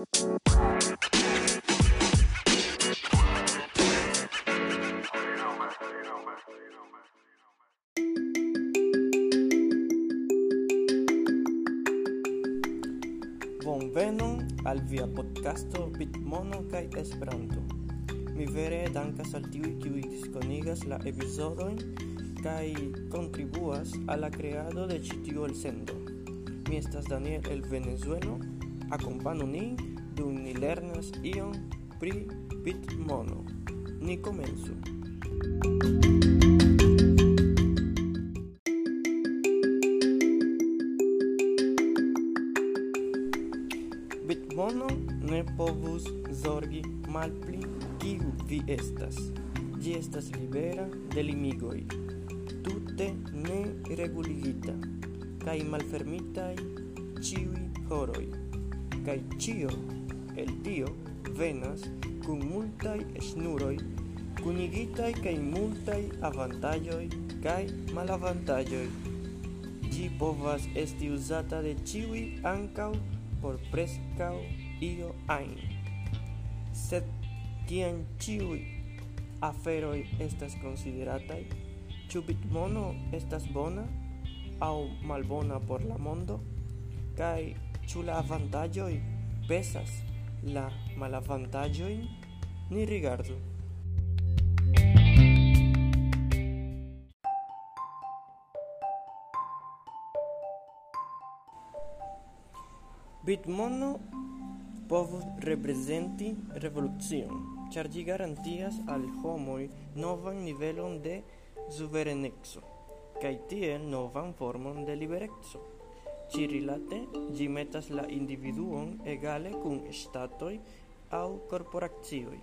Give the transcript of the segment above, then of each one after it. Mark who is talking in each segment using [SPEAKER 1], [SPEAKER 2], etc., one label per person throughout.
[SPEAKER 1] Bonvenon al via podcasto Bitmono kaj Esperanto. Mi vere dankas al tiuj kiuj diskonigas la epizodojn kaj kontribuas al la kreado de ĉi tiu elsendo. Mi estas Daniel el Venezuelo, akompanu nin dum ni lernas ion pri bitmono. Ni komencu. Bitmono ne povus zorgi malpli kiu vi estas. Ĝi estas libera de limigoj, tute ne reguligita kaj malfermitaj ĉiuj horoj kaj ĉio el tio venas kun multaj ŝnuroj kunigitaj kaj multaj avantaĝoj kaj malavantaĝoj. Ĝi povas esti uzata de ĉiuj ankaŭ por prescau io ain Sed kiam ciui aferoi estas consideratai, ĉu bitmono estas bona au malbona por la mondo? kai Ĉu la avantaĝoj pesas la malavantaĝojn? Ni rigardu. Bitmono povus reprezenti revolucion, ĉar ĝi garantias al homoj novan nivelon de suvereneco kaj tiel novan formon de libereco. Cirilate, gi metas la individuon egale cum statoi au korporacioj.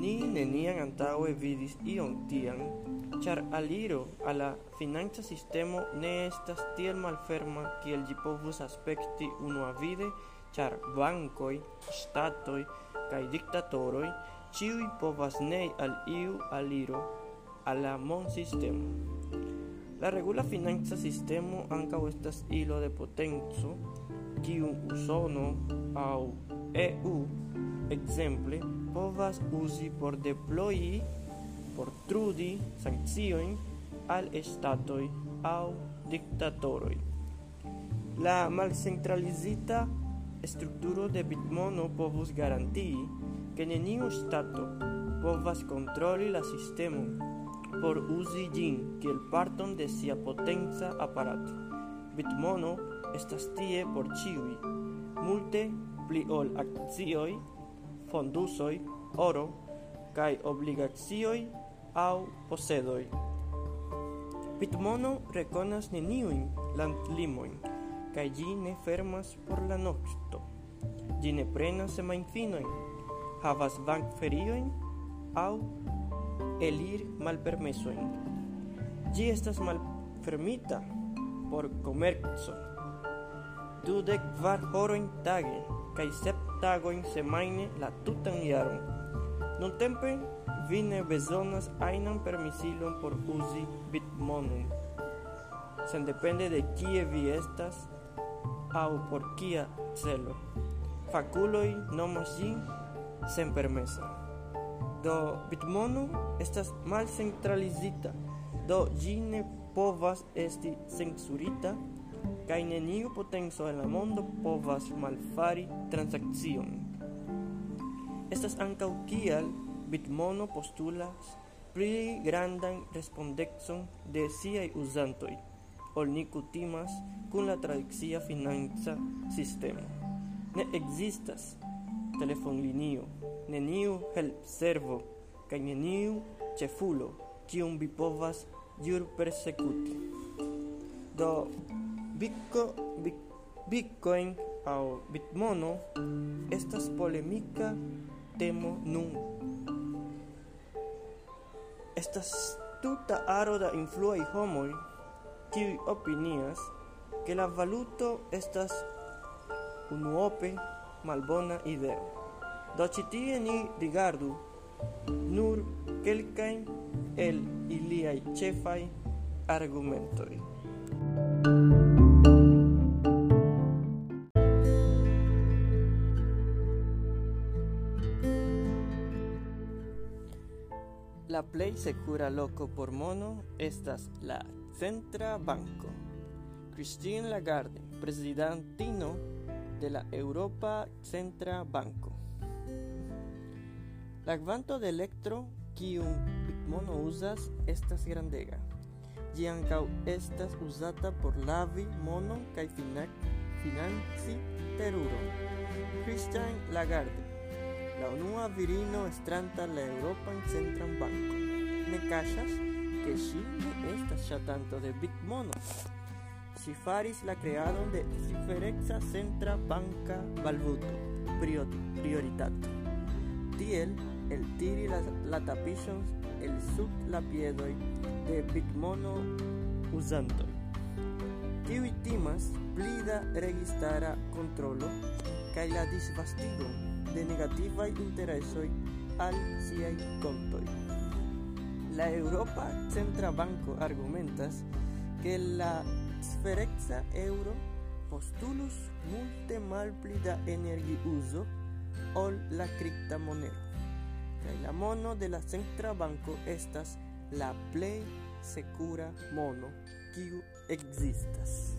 [SPEAKER 1] Ni nenian antaue vidis ion tian, char aliro a la financa sistemo ne estas tiel malferma kiel gi povus aspekti unuavide, char bancoi, statoi, kaj dictatoroi, ciui povas nei al iu aliro a la monsistemo. La regula financa sistemo anca estas ilo de potenco, kiu Usono au EU exemple, povas usi por deploi, por trudi sancioin, al estatoi au dictatoroi. La malcentralizita strukturo de Bitmono povus garantii, ke neniu stato povas kontroli la sistemo, por uzi ĝin kiel parton de sia potenca aparato. Bitmono estas tie por ĉiuj, multe pli ol akcioj, fondusoj, oro kaj obligacioj aŭ posedoj. Bitmono rekonas neniujn landlimojn kaj ĝi ne fermas por la nokto. Ĝi ne prenas semajnfinojn, havas bankferiojn aŭ elir malpermesojn. Ĝi estas malfermita por komerco. Dudek kvar horojn tage kaj sep tagojn semajne la tutan jaron. Nuntempe vi ne bezonas ajnan permisilon por uzi bitmonon. Sen depende de kie vi estas aŭ por kia celo. Fakuloj nomas ĝin senpermesa. Do bitmono estas malcentralizita, do ĝi ne povas esti censurita kaj neniu potenco en la mondo povas malfari transakcion. Estas ankaŭ kial Bitmono postulas pli grandan respondecon de siaj uzantoj, ol ni kutimas kun la tradicia financa sistemo. Ne ekzistas telefonlinio, neniu helpservo kaj neniu ĉefulo, kiun vi povas jur persekuti. Do bitco, Bitcoin aŭ Bitmono estas polemika temo nun. Estas tuta aro da influaj homoj kiuj opinias ke la valuto estas unuope malbona ideo. Do ni rigardu nur kelkajn el iliaj ĉefaj argumentoj. La plej sekura loco por mono estas la Centra banco. Christine Lagarde, presidentino de la Europa Centra banco. La kvanto de elektro kiun Bitmono uzas estas grandega. Ĝi ankaŭ estas uzata por lavi monon kaj financi teruron. Christian Lagarde, la unua virino estranta la Europan Centran Banco. Ne kaŝas, ke ŝi ne estas ŝatanto de Bitmono. Si faris la creadon de ciferexa centra banca valvuto prioritato. El tiri la, la el sub la piedoj de pigmono uzantoj. Tiuj timas pli da registara kontrolo kaj la disvastigon de negativaj interesoj al siaj kontoj. La Eŭropa Centra Banko argumentas, ke la sfereca eŭro postulus multe malpli da energiuzo ol la cripta monero. Kaj la mono de la centra banco estas la plej secura mono kiu existas.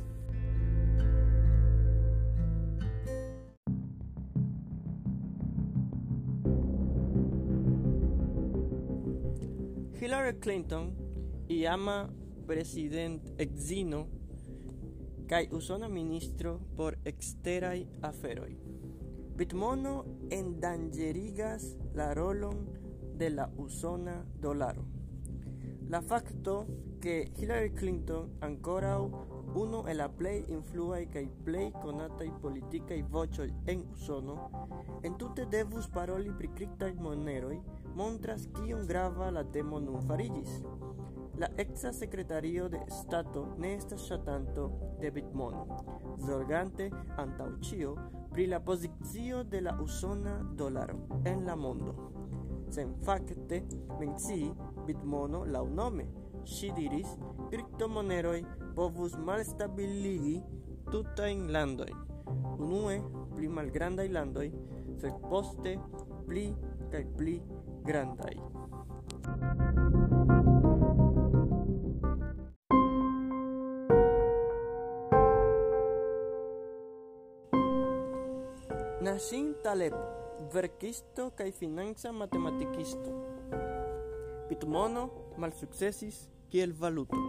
[SPEAKER 1] Hillary Clinton iama president exino kai usona ministro por exterai aferoi. Bitmono endangerigas la rolon de la usona dolaro. La facto que Hillary Clinton ancora uno el la kai play conata i politica i vocho en Usono, en tutte devus paroli pri cripta moneroi montras kiom grava la temo nun farigis. La exa secretario de stato ne estas ŝatanto de bitmono, zorgante antaŭ ĉio pri la pozicio de la usona dolaro en la mondo. Sen fakte mencii bitmono laŭnome, ŝi diris, kriptomoneroj povus malstabiligi tutajn landojn. Unue pli malgrandaj landoj, sed poste pli kaj pli grandaj. Taleb, verkisto kaj financa matematikisto. Pitmono malsukcesis kiel valuto.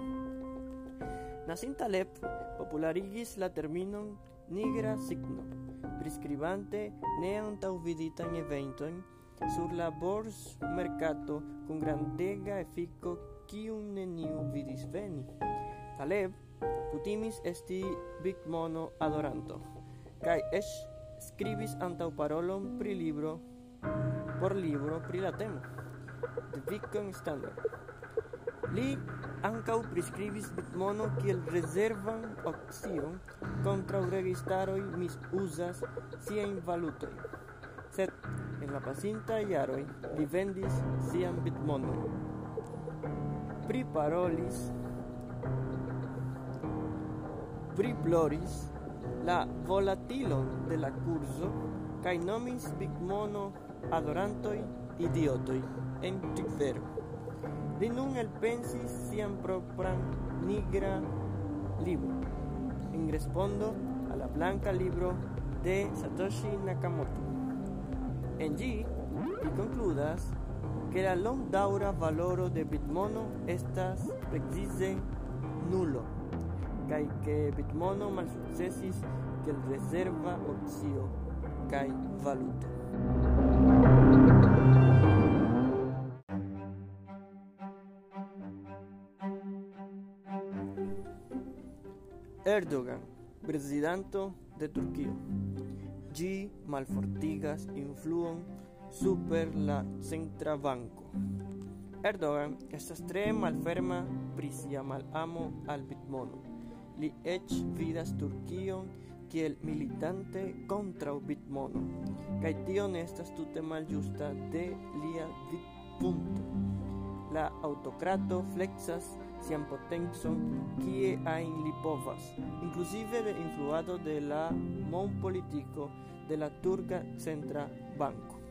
[SPEAKER 1] Nassim Taleb popularigis la terminon nigra signo, priskribante neantaŭviditan eventon sur la bors mercato kun grandega efiko kiun neniu vidis veni. Taleb kutimis esti bigmono adoranto, kaj eĉ scribis antau parolon pri libro por libro pri la temo de Bitcoin Standard". Li ancau prescribis bitmono kiel rezervan opcion registaroi mis usas sien valutoi. Sed en la pasintaj iaroi li vendis sian parolis pri ploris la volatilon de la curso kai nomis Bitmono adorantoi idiotoi en Twitter. Li nun el pensis sian propran nigra libro en respondo a la blanca libro de Satoshi Nakamoto. En gi, li concludas que la long daura valoro de Bitmono estas precise nulo kaj ke bitmono malsukcesis kiel rezerva opcio kaj valuto. Erdogan, prezidanto de Turkio. Ĝi malfortigas influon super la centra banko. Erdogan estas tre malferma pri sia malamo al bitmono. Li eĉ vidas Turkion kiel militante kontraŭ Bitmono, kaj tio ne estas tute malĝusta de lia vidpunkto. La autokrato flexas sian potencon kie ajn li povas, inklusive de influado de la monpolitiko de la turka centra banko.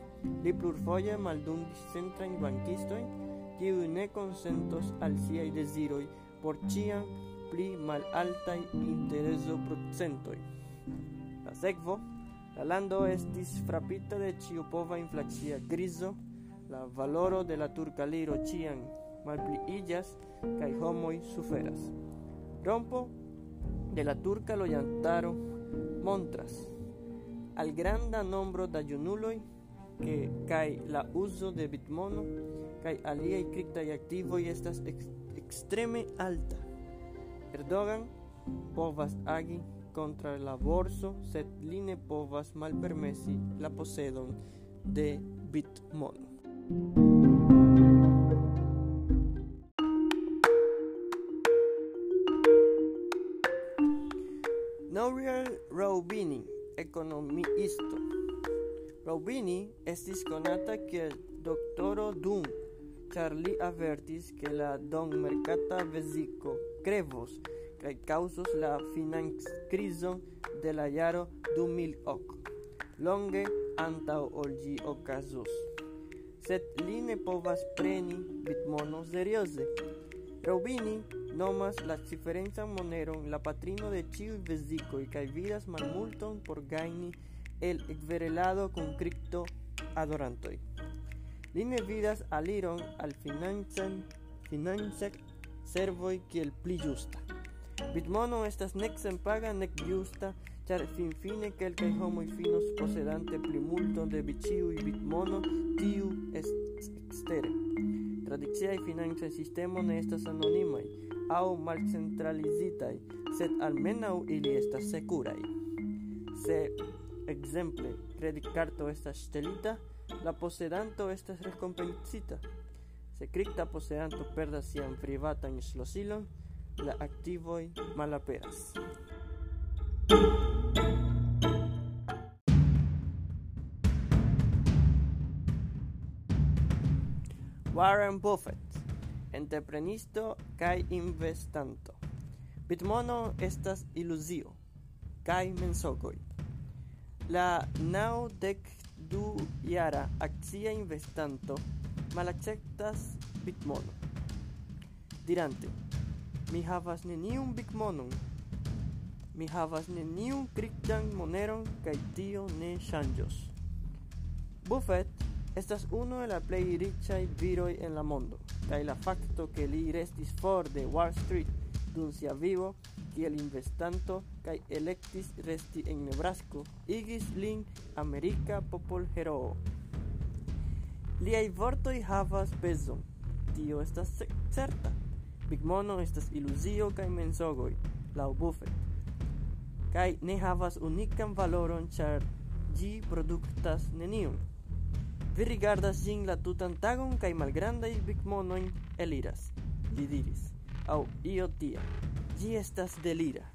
[SPEAKER 1] Li plurfoje maldungis centrajn bankistojn, kiuj ne konsentos al siaj deziroj por ĉiam pli malaltaj interesoprocentoj. La sekvo, la lando estis frapita de ĉiopova inflacia krizo, la valoro de la turka liro ĉiam malpliiĝas kaj homoj suferas. Rompo de la turka loĝantaro montras al granda nombro da junuloj ke kaj la uzo de bitmono kaj aliaj kriptaj aktivoj estas ekstreme alta. Erdogan povas agi contra la borso, sed li ne povas malpermesi la posedon de bitmono. Nouriel Roubini, economiisto. Roubini estis conata kiel doktoro Dum, char li avertis ke la don mercata krevos kaj kaŭzos la financkrizon de la jaro du mil ok, longe antaŭ ol ĝi okazos. Sed li povas preni bitmonon serioze. Robini nomas la ciferencan moneron la patrino de ĉiuj vezikoj kaj vidas malmulton por gajni el ekverelado kun kripto adorantoj. Li ne vidas aliron al financan financa servoj kiel pli ĝusta. Bitmono estas nek senpaga, nek ĝusta, ĉar finfine kelkaj homoj finos posedante plimulton de ĉiuj bitmono, tiu estas ekstere. Tradiciaj financaj sistemoj ne estas anonimaj aŭ malcentralizitaj, sed almenaŭ ili estas sekuraj. Se Ekzemple, kreditkarto estas ŝtelita, la posedanto estas rekompencita. Se cripta posedanto perdas sian privatan ŝlosilon, la aktivoj malaperas. Warren Buffett, entreprenisto kaj investanto. Bitmono estas iluzio kaj mensogoj. La naŭdek du jara akcia investanto malacceptas bitmono. dirante: Mi havas neniun bitmonon, mi havas neniun kriptan moneron kaj tio ne shanjos. Buffett estas unu el la plei riĉaj viroi en la mondo, kaj la fakto ke li restis for de Wall Street dun sia vivo kiel investanto kaj elektis resti en Nebraska igis lin Amerika popolheroo. Liaj vortoj havas pezon, tio estas certa. Bigmono estas iluzio kaj mensogoj, laŭ Buffett, kaj ne havas unikan valoron, ĉar ĝi produktas nenion. Vi rigardas ĝin la tutan tagon kaj malgrandaj bigmonojn eliras, li diris, aŭ io tia. Ĝi estas delira.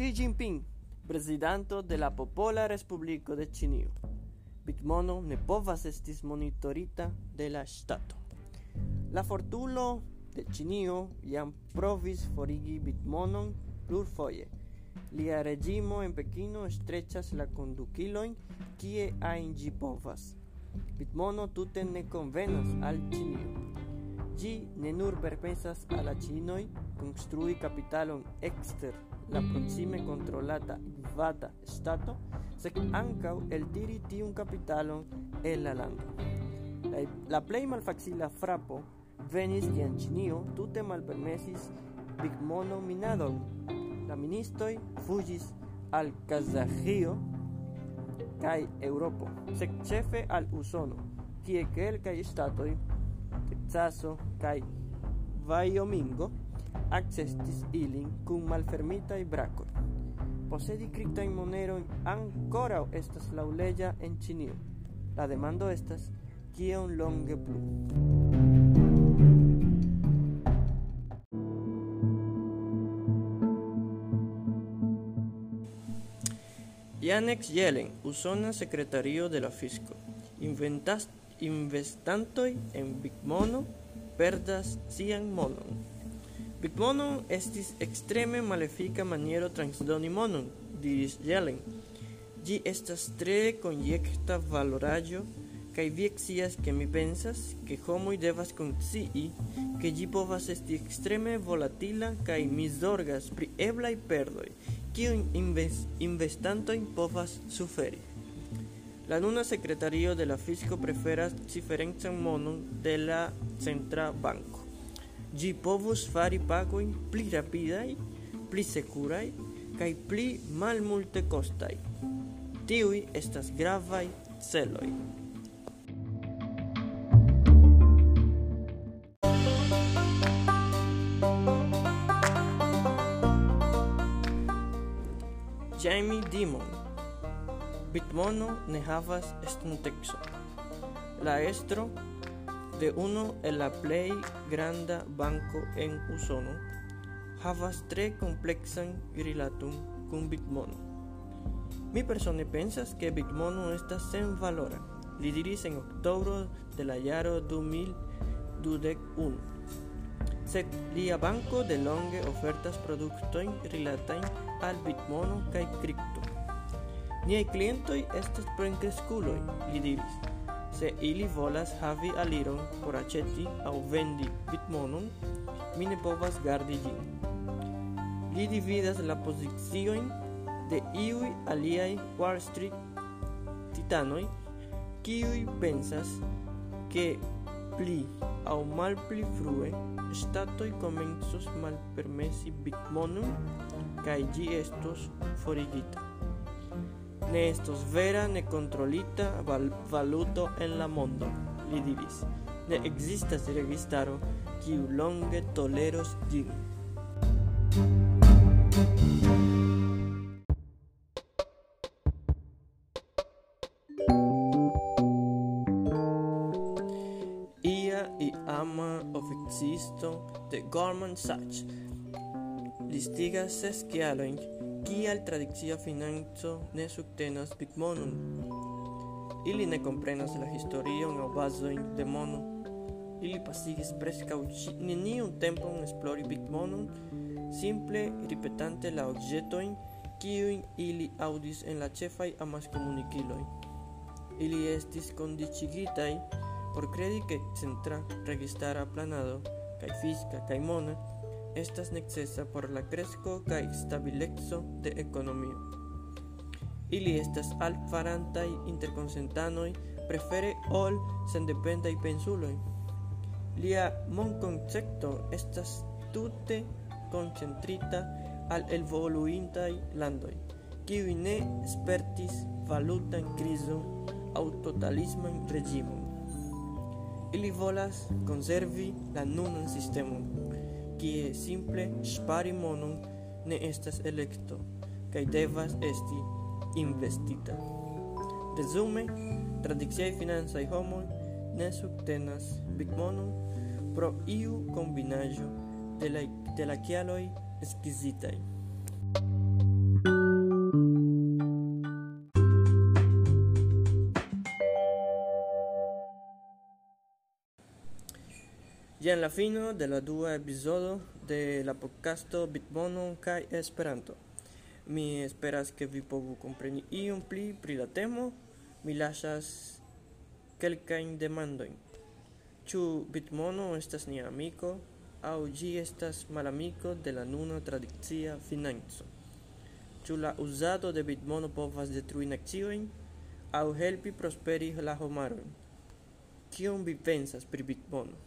[SPEAKER 1] Xi Jinping, prezidanto de la Popola Respubliko de Ĉinio. Bitmono ne povas estis monitorita de la ŝtato. La fortulo de Chinio jam provis forigi bitmonon plurfoje. Lia regimo en Pekino estrechas la kondukilojn kie ajn ĝi povas. Bitmono tute ne konvenas al Chinio. Ĝi ne nur permesas al la ĉinoj konstrui kapitalon ekster la proxime controlata vata stato, sec ancau el eltiri tiun capitalon el la lando. La, la plei malfaxila frapo venis kiam Ancinio tute malpermesis pigmonominadon. La ministoi fugis al Kazajio kai Europo, sec ĉefe al Usono, kie kelkaj statoi, Texaso kai Vaiomingo, acceptis ilin kun malfermitaj brakoj. Posedi kriptajn monerojn ankoraŭ estas laŭleĝa en Ĉinio. La demando estas: kiom longe plu? Janek Yellen, usona sekretario de la Fisco, investas investantoj en Big Mono perdas sian monon. Bigmonon estis ekstreme malefika maniero transdoni monon, diris Jelen. Ĝi estas tre konjekta valoraĵo kaj vi scias ke mi pensas ke homoj devas konscii ke ĝi povas esti ekstreme volatila kaj mi zorgas pri eblaj perdoj, kiujn investantoj povas suferi. La nuna sekretario de la fisko preferas diferencan monon de la centra banko. gi povus fari pagoin pli rapidai, pli securai, kaj pli malmultekostaj. Tiui estas gravai celoi. Jamie Dimon Bitmono ne havas estontexo. La estro de uno è la plej granda Banco en Usono, havas tre kompleksan rilaton kun Bitmono. Mi persone pensas ke Bitmono estas senvalora, li diris en oktobro de la jaro 2021. Sed lia banko delonge ofertas produktojn rilatajn al Bitmono kaj kripto. Niaj klientoj estas plenkreskuloj, li diris. Se ili volas havi aliron por aĉeti aŭ vendi bitmonon, mi ne povas gardi ĝin. Li dividas la poziciojn de iuj aliaj Wall Street titanoj, kiuj pensas ke pli aŭ malpli frue ŝtatoj komencos malpermesi bitmonon kaj ĝi estos forigita. Ne estos vera ne controlita val valuto en la mondo li diris. Ne existas registaro kiu longe toleros ĝin. Ia i ama oficisto de Goldman Sachs. Listigas ses kialojn kial tradicia financo ne subtenas bitmonon. Ili ne comprenas la historion aŭ bazoin de mono. Ili pasigis prescau neniun tempon esplori bitmonon, simple ripetante la objetoin kiuin ili audis en la ĉefaj amaskomunikiloj. Ili estis condicigitai por credi ke centra registara planado kai fisca, kai mona estas necesa por la cresco kaj stabileco de ekonomio. Ili estas altfarantaj interkonsentanoj prefere ol sendependaj pensuloj. Lia monkoncepto estas tute koncentrita al evoluintaj landoj, kiuj ne spertis valutan krizon aŭ totalisman reĝimon. Ili volas konservi la nunan sistemon kie simple spari monon ne estas elekto kaj devas esti investita. Resume, tradiciaj financaj homoj ne subtenas bigmonon pro iu kombinaĵo de la, de la kialoj esquizitaj. Jen la fino de la dua episodio de la podcasto Bitmono kai Esperanto. Mi esperas ke vi povu kompreni iom pli pri la temo. Mi lasas kelkajn demandojn. Ĉu Bitmono estas nia amiko aŭ ĝi estas malamiko de la nuna tradicia financo? Ĉu la uzado de Bitmono povas detrui naciojn aŭ helpi prosperi la homarojn? Kion vi pensas pri Bitmono?